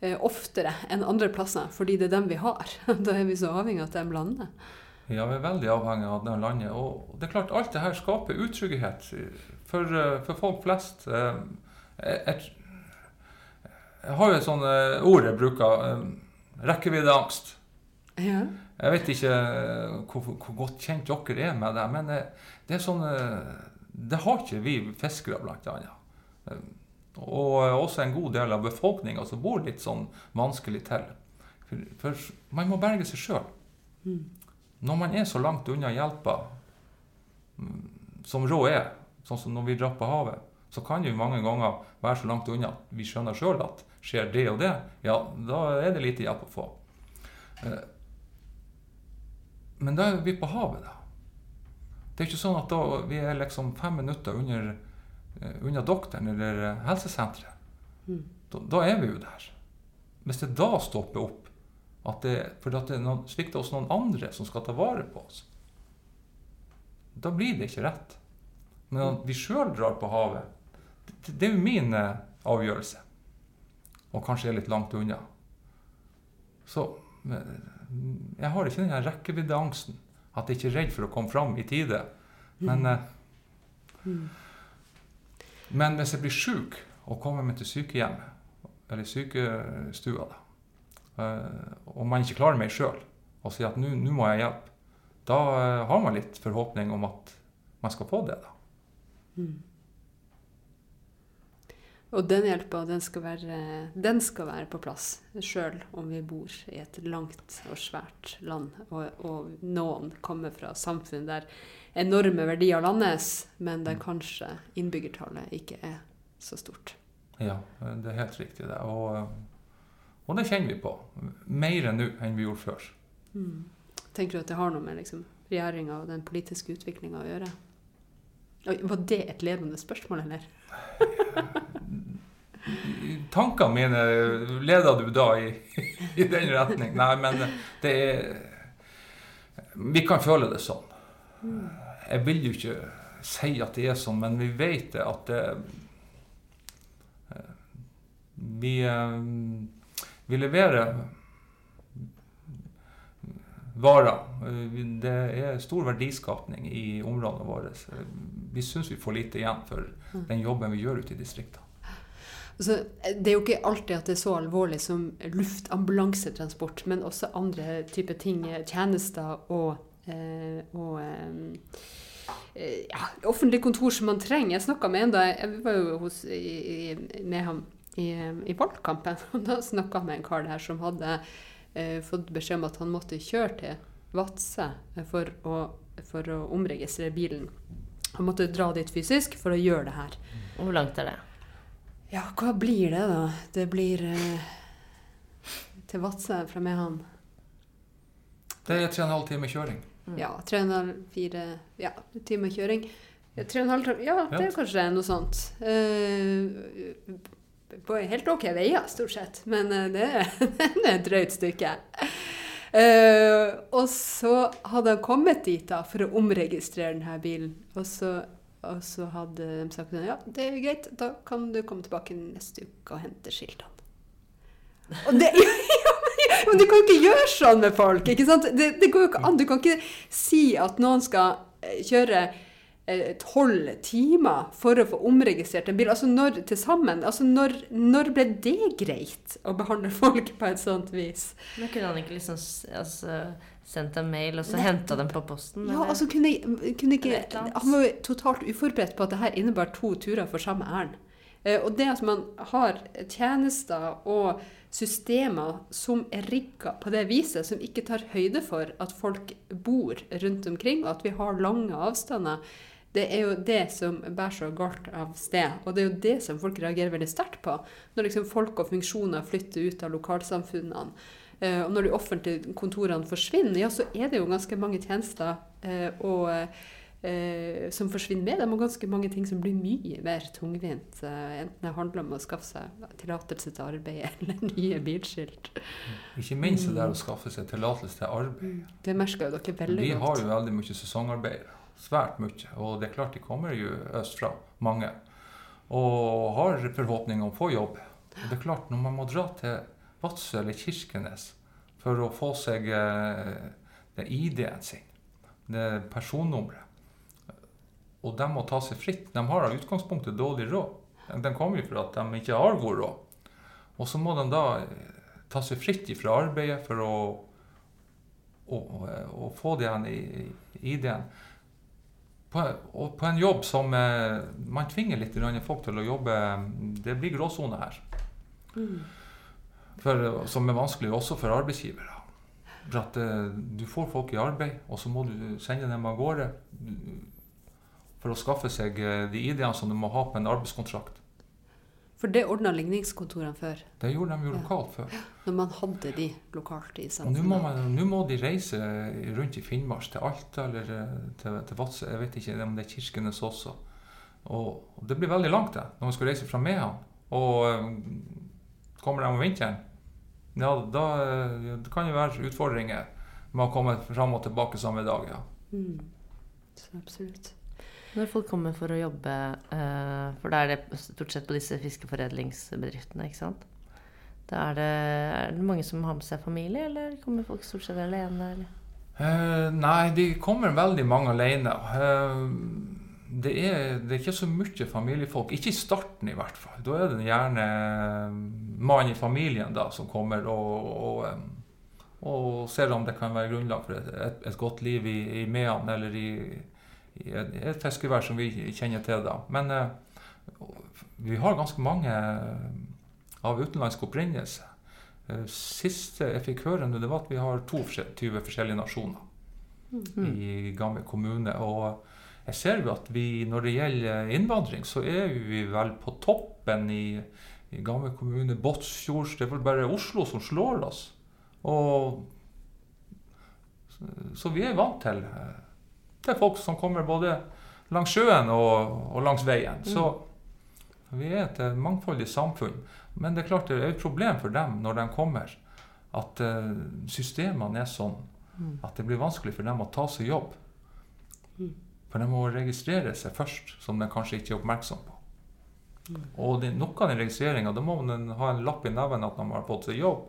eh, oftere enn andre plasser. Fordi det er dem vi har. [laughs] Da er vi så avhengig av at de lander. Ja, vi er veldig avhengig av det landet. Og det er klart, alt det her skaper utrygghet for, eh, for folk flest. Eh, Jeg, jeg, har jo et sånt eh, ord jeg bruker. Rekkeviddeangst. Ja. Jeg vet ikke hvor, hvor godt kjent dere er med det, men det er sånn Det har ikke vi fiskere, blant annet. Og også en god del av befolkninga som bor litt sånn vanskelig til. For, for man må berge seg sjøl. Mm. Når man er så langt unna hjelpa mm, som råd er, sånn som når vi drar på havet, så kan jo mange ganger være så langt unna at vi skjønner sjøl at skjer det og det, ja, da er det lite hjelp å få. Eh, Men da er vi på havet, da. Det er ikke sånn at da vi er liksom fem minutter under, eh, unna doktoren eller helsesenteret. Mm. Da, da er vi jo der. Hvis det da stopper opp, at det, for at det er noen, svikter oss noen andre som skal ta vare på oss, da blir det ikke rett. Men at vi sjøl drar på havet, det, det er jo min eh, avgjørelse. Og kanskje er litt langt unna. Så jeg har ikke den rekkeviddeangsten. At jeg ikke er redd for å komme fram i tide. Men, Mm. men hvis jeg blir sjuk og kommer meg til sykehjemmet, eller sykestua, da, eh, og man ikke klarer meg sjøl, og sier at nå må jeg hjelpe, da har man litt forhåpning om at man skal få det. da. Mm. Og den hjelpa, den den skal være på plass, sjøl om vi bor i et langt og svært land, og, og noen kommer fra samfunn der enorme verdier landes, men der kanskje innbyggertallet ikke er så stort. Ja, det er helt riktig det. Og, eh, og det kjenner vi på. Mer nå enn vi gjorde før. Mm. Tenker du at det har noe med liksom, regjeringa og den politiske utviklinga å gjøre? Oi, var det et ledende spørsmål, eller? [laughs] Tankene mine leder du da i, [laughs] i den retning? Nei, men det er Vi kan føle det sånn. Jeg vil jo ikke si at det er sånn, men vi vet det at det Vi, vi leverer varer. Det er stor verdiskapning i områdene våre. Vi syns vi får lite igjen for den jobben vi gjør ute i distriktene. Altså, det er jo ikke alltid at det er så alvorlig som luftambulansetransport, men også andre typer ting, tjenester og, eh, og eh, ja, offentlige kontor som man trenger. Jeg snakka med en da jeg var jo hos, i, i, med ham i, i valgkampen, [laughs] og da snakka jeg med en kar der som hadde eh, fått beskjed om at han måtte kjøre til Vadsø for for å omregistrere bilen. Han måtte dra dit fysisk for å gjøre det her. Hvor langt er det? Ja, hva blir det, da? Det blir eh, til Vadsø fra Mehamn. Det er tre og en halv time kjøring. Mm. Ja, tre og en halv, fire ja, timer kjøring. Ja, tre og en halv, tre- ja, det er kanskje noe sånt. Eh, på helt ok veier, stort sett. Men eh, det, er- [laughs] det er et drøyt stykke. Eh, og så hadde han kommet dit da, for å omregistrere denne bilen. Og så, og så hadde de sagt ja, det er greit, da kan du komme tilbake neste uke og hente skiltene. Og det, [laughs] ja, men- du kan ikke gjøre sånn med folk, ikke sant? Det, det går jo ikke an. Du kan ikke si at noen skal eh, kjøre tolv timer for å få omregistrert en bil. Altså når til sammen, altså når, når ble det greit å behandle folk på et sånt vis? Men kunne han ikke liksom altså, sendt en mail og så henta dem på posten? Ja, eller? altså kunne, kunne ikke. Han var jo totalt uforberedt på at det her innebar to turer for samme ærend. Eh, og det at man har tjenester og systemer som er rigga på det viset, som ikke tar høyde for at folk bor rundt omkring, og at vi har lange avstander, Det er jo det som bærer så galt av sted, og det er jo det som folk reagerer veldig sterkt på. Når liksom folk og funksjoner flytter ut av lokalsamfunnene, eh, og når de offentlige kontorene forsvinner, ja, så er det jo ganske mange tjenester eh, og, eh, som forsvinner med dem, og ganske mange ting som blir mye mer tungvint. enten det handler om å skaffe seg tillatelse til arbeid [laughs] eller nye bilskilt. Ikke minst det der å skaffe seg tillatelse til arbeid. Det merker jo dere veldig godt. Vi har jo veldig mye sesongarbeidere. Svært mye. Og det er klart de kommer jo østfra, mange. Og har forhåpninger om å få jobb. Og det er klart, når man må dra til Vadsø eller Kirkenes for å få seg eh, ID-en sin, det personnummeret, og de må ta seg fritt De har av utgangspunktet dårlig råd. De kommer jo for at de ikke har god råd. Og så må de da eh, ta seg fritt fra arbeidet for å, å, å få i ID-en. På, og på en jobb som eh, man tvinger litt folk til å jobbe Det blir gråsone her. Mm. For, som er vanskelig også for arbeidsgivere. For at eh, du får folk i arbeid, og så må du sende dem av gårde for å skaffe seg eh, de ID-ene som du må ha på en arbeidskontrakt. For det ordna ligningskontorene før, Det gjorde de jo lokalt før. når man hadde de lokalt i samfunnet. nå må de reise rundt i Finnmark, til Alta eller eh, til, til Vadsø. Jeg vet ikke om det er Kirkenes også. Og, og det blir veldig langt det, når man skal reise fra Mehamn. Og eh, kommer de om vinteren, ja, da eh, det kan det være utfordringer med å komme fram og tilbake samme dag. ja. Mm. Så absolutt. Når folk kommer for å jobbe, eh, for da er det stort sett på disse fiskeforedlingsbedriftene, ikke sant? Da er det, er det mange som har med seg familie, eller kommer folk stort sett alene? Eller? Eh, nei, de kommer veldig mange alene. Eh, det, er, det er ikke så mye familiefolk. Ikke i starten, i hvert fall. Da er det gjerne mannen i familien da, som kommer og, og, eh, og ser om det kan være grunnlag for et, et, et godt liv i, i Mehamn eller i, et fiskevær som vi kjenner til. da. Men eh, vi har ganske mange av utenlandsk opprinnelse. Eh, Siste jeg fikk høre, nå, det var at vi har 22 forskjellige nasjoner Mm. i Gamvik kommune. Og jeg ser jo at vi, når det gjelder innvandring, så er vi vel på toppen i, i Gamvik kommune. Båtsfjord Det er vel bare Oslo som slår oss. Og så, så vi er vant til, eh, til folk som kommer både langs sjøen og, og langs veien. Så vi er et eh, mangfoldig samfunn. Men det er klart det er et problem for dem når de kommer, at eh, systemene er sånn Mm. at det blir vanskelig for dem å ta seg jobb. Mm. For de må registrere seg først, som de kanskje ikke er oppmerksom på. Og det, noe av den registreringa, da må man ha en lapp i neven at de har fått seg jobb.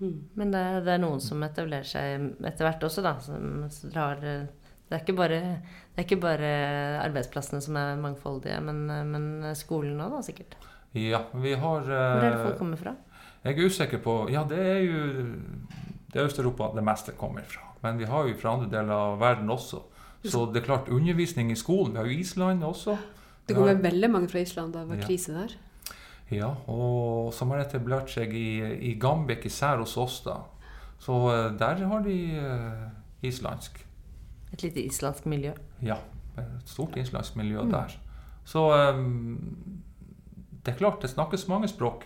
Mm. Men det, det er noen som etablerer seg etter hvert også, da. Som drar Det er ikke bare, det er ikke bare arbeidsplassene som er mangfoldige, men, men skolen òg, da, sikkert. Ja, vi har Hvor er det eh, folk kommer fra? Jeg er usikker på Ja, det er jo Det er Øst-Europa det meste kommer fra. Men vi har jo fra andre deler av verden også. Så det er klart, undervisning i skolen Vi har jo Island også. Det kommer veldig mange fra Island da det var krise der. Ja, og som har etablert seg i, i Gambek, især hos oss, da. Så eh, der har de eh, islandsk. Et lite islandsk miljø. Ja, et stort islandsk miljø Mm. der. Så um, det er klart, det snakkes mange språk.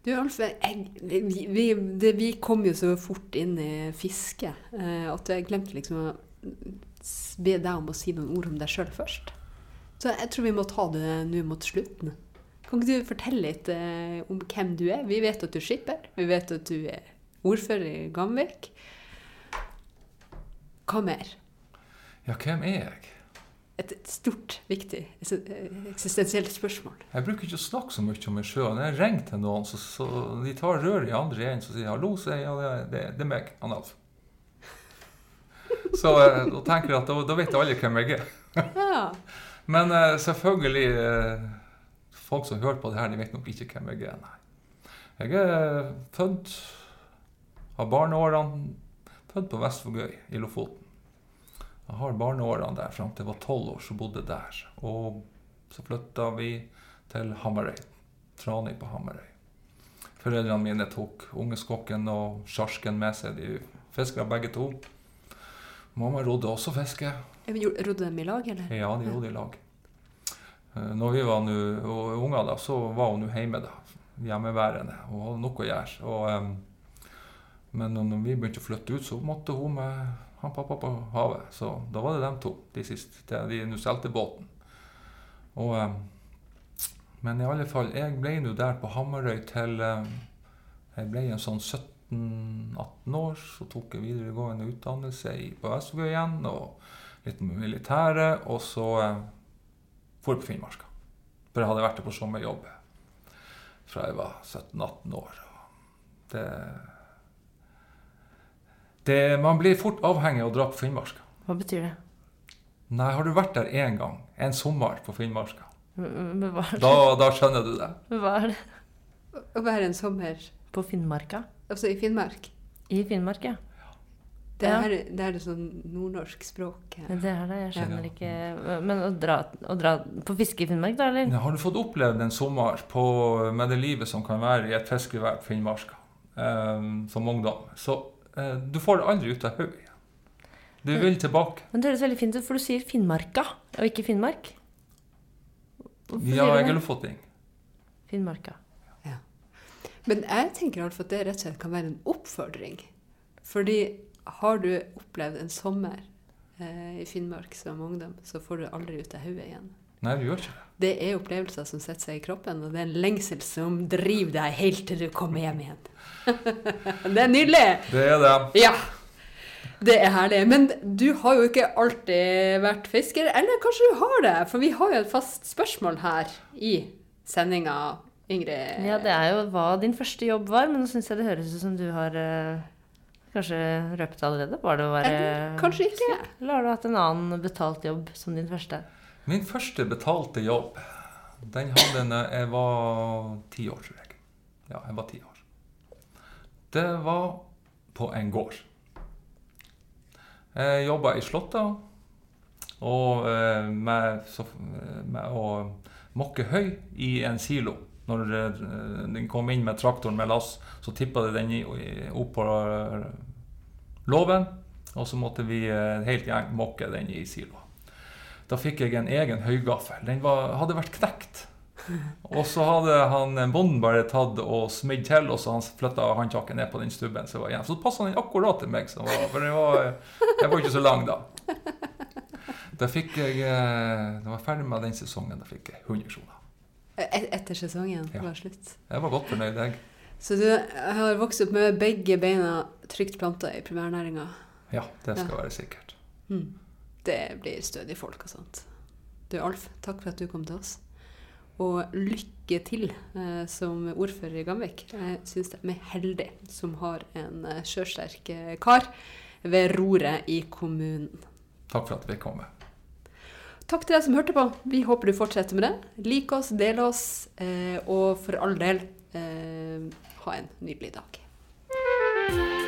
Du, Alf, jeg, vi, vi, det, vi kom jo så fort inn i fiske eh, at jeg glemte liksom å be deg om å si noen ord om deg sjøl først. Så jeg tror vi må ta det nå mot slutten. Kan ikke du fortelle litt eh, om hvem du er? Vi vet at du er skipper. Vi vet at du er ordfører i Gamvik. Hva mer? Ja, hvem er jeg? Et et stort, viktig eh, eksistensielt spørsmål. Jeg bruker ikke å snakke så mye om meg sjøl. Når jeg ringer til noen, så, så de tar røret i andre enden og sier 'hallo', sier jeg, ja, det, det, det er meg, Analf. [laughs] Så eh, da tenker jeg at da, da vet alle hvem jeg er. Ja. Men uh, selvfølgelig uh, Folk som hører på det her, de vet nok ikke hvem jeg er. Nei. Jeg er født Har barneårene Født på Vestvågøy i Lofoten. Jeg har barneårene der fram til jeg var tolv år, så bodde jeg der. Og så flytta vi til Hamarøy. Trani på Hamarøy. Foreldrene mine tok ungeskokken og sjarsken med seg. De fiska begge to. Mamma rodde også fiske. Rodde de i lag, eller? Ja, de rodde i lag. Eh, Når vi var nu, unger, så var hun hjemme, da. Hjemmeværende. Hun hadde noe å gjøre. Og, um, men når vi begynte å flytte ut, så måtte hun med han pappa på havet. Så da var det dem to, de siste. De, nå solgte båten. Og, um, men i alle fall, jeg ble nå der på Hamarøy til um, Jeg ble en sånn 17-18 år. Så tok jeg videregående utdannelse i, på Vestbø igjen. og litt med militæret, og så eh, for jeg på Finnmarka. For jeg hadde vært der på sommerjobb fra jeg var 17-18 år. og Det, det, man blir fort avhengig av å dra på Finnmarka. Hva betyr det? Nei, har du vært der én gang, en sommer på Finnmarka, da, da skjønner du det. Hva er det? Å være en sommer På Finnmarka? altså i Finnmark. I Finnmark, ja. Det Ja. er, det er det sånn nordnorsk språk. ja. Det er det, jeg skjønner Ja. ikke Men å dra, å dra på fiske i Finnmark, da, eller? Har du fått opplevd en sommer på, med det livet som kan være i et fiskevær på Finnmarka eh, som ungdom, så eh, du får det aldri ut av hodet igjen. Du vil tilbake. Men det høres veldig fint ut, for du sier Finnmarka, og ikke Finnmark. Hvorfor Ja, jeg er lofoting. Finnmarka. Men jeg tenker altså at det rett og slett kan være en oppfordring. Fordi har du opplevd en sommer eh, i Finnmark som ungdom, så får du aldri ut av hodet igjen. Nei, du gjør ikke det. Det er opplevelser som setter seg i kroppen, og det er en lengsel som driver deg helt til du kommer hjem igjen. [laughs] det er nydelig! Det er det. Ja. Det er herlig. Men du har jo ikke alltid vært fisker. Eller kanskje du har det? For vi har jo et fast spørsmål her i sendinga, Ingrid. Ja, det er jo hva din første jobb var, men nå syns jeg det høres ut som du har eh, kanskje røpt allerede. Var det å være kanskje ikke. Eller har du hatt en annen betalt jobb som din første? Min første betalte jobb, den hadde jeg jeg var ti år, tror jeg. Ja, jeg var ti år. Det var på en gård. Jeg jobba i Slåtta og eh, med, med å mokke høy i en silo. Når eh, den kom inn med traktoren med lass, så tippa det den opp på eh, låven. Og så måtte vi eh, helt gjeng mokke den i silo. Da fikk jeg en egen høygaffel. Den var, hadde vært knekt. [laughs] Og så hadde han bonden bare tatt og smidd til, og så han flytta håndtaket ned på den stubben Så, var. Så passa den akkurat til meg, som var, for den var, jeg var ikke så lang da. [laughs] Da fikk jeg Da var jeg ferdig med den sesongen. Da fikk jeg 100 kroner. Et, etter sesongen Ja. var slutt. Jeg var godt fornøyd, jeg. Så du har vokst opp med begge beina trygt planta i primærnæringa. Ja, det skal Ja. være sikkert. Mm. Det blir stødige folk og sånt. Du Alf, takk for at du kom til oss. Og lykke til eh, som ordfører i Gamvik. Jeg syns de er heldige som har en eh, sjøsterk eh, kar ved roret i kommunen. Takk for at vi kom med. Takk til deg som hørte på. Vi håper du fortsetter med det. Lik oss, del oss, eh, og for all del, eh, ha en nydelig dag.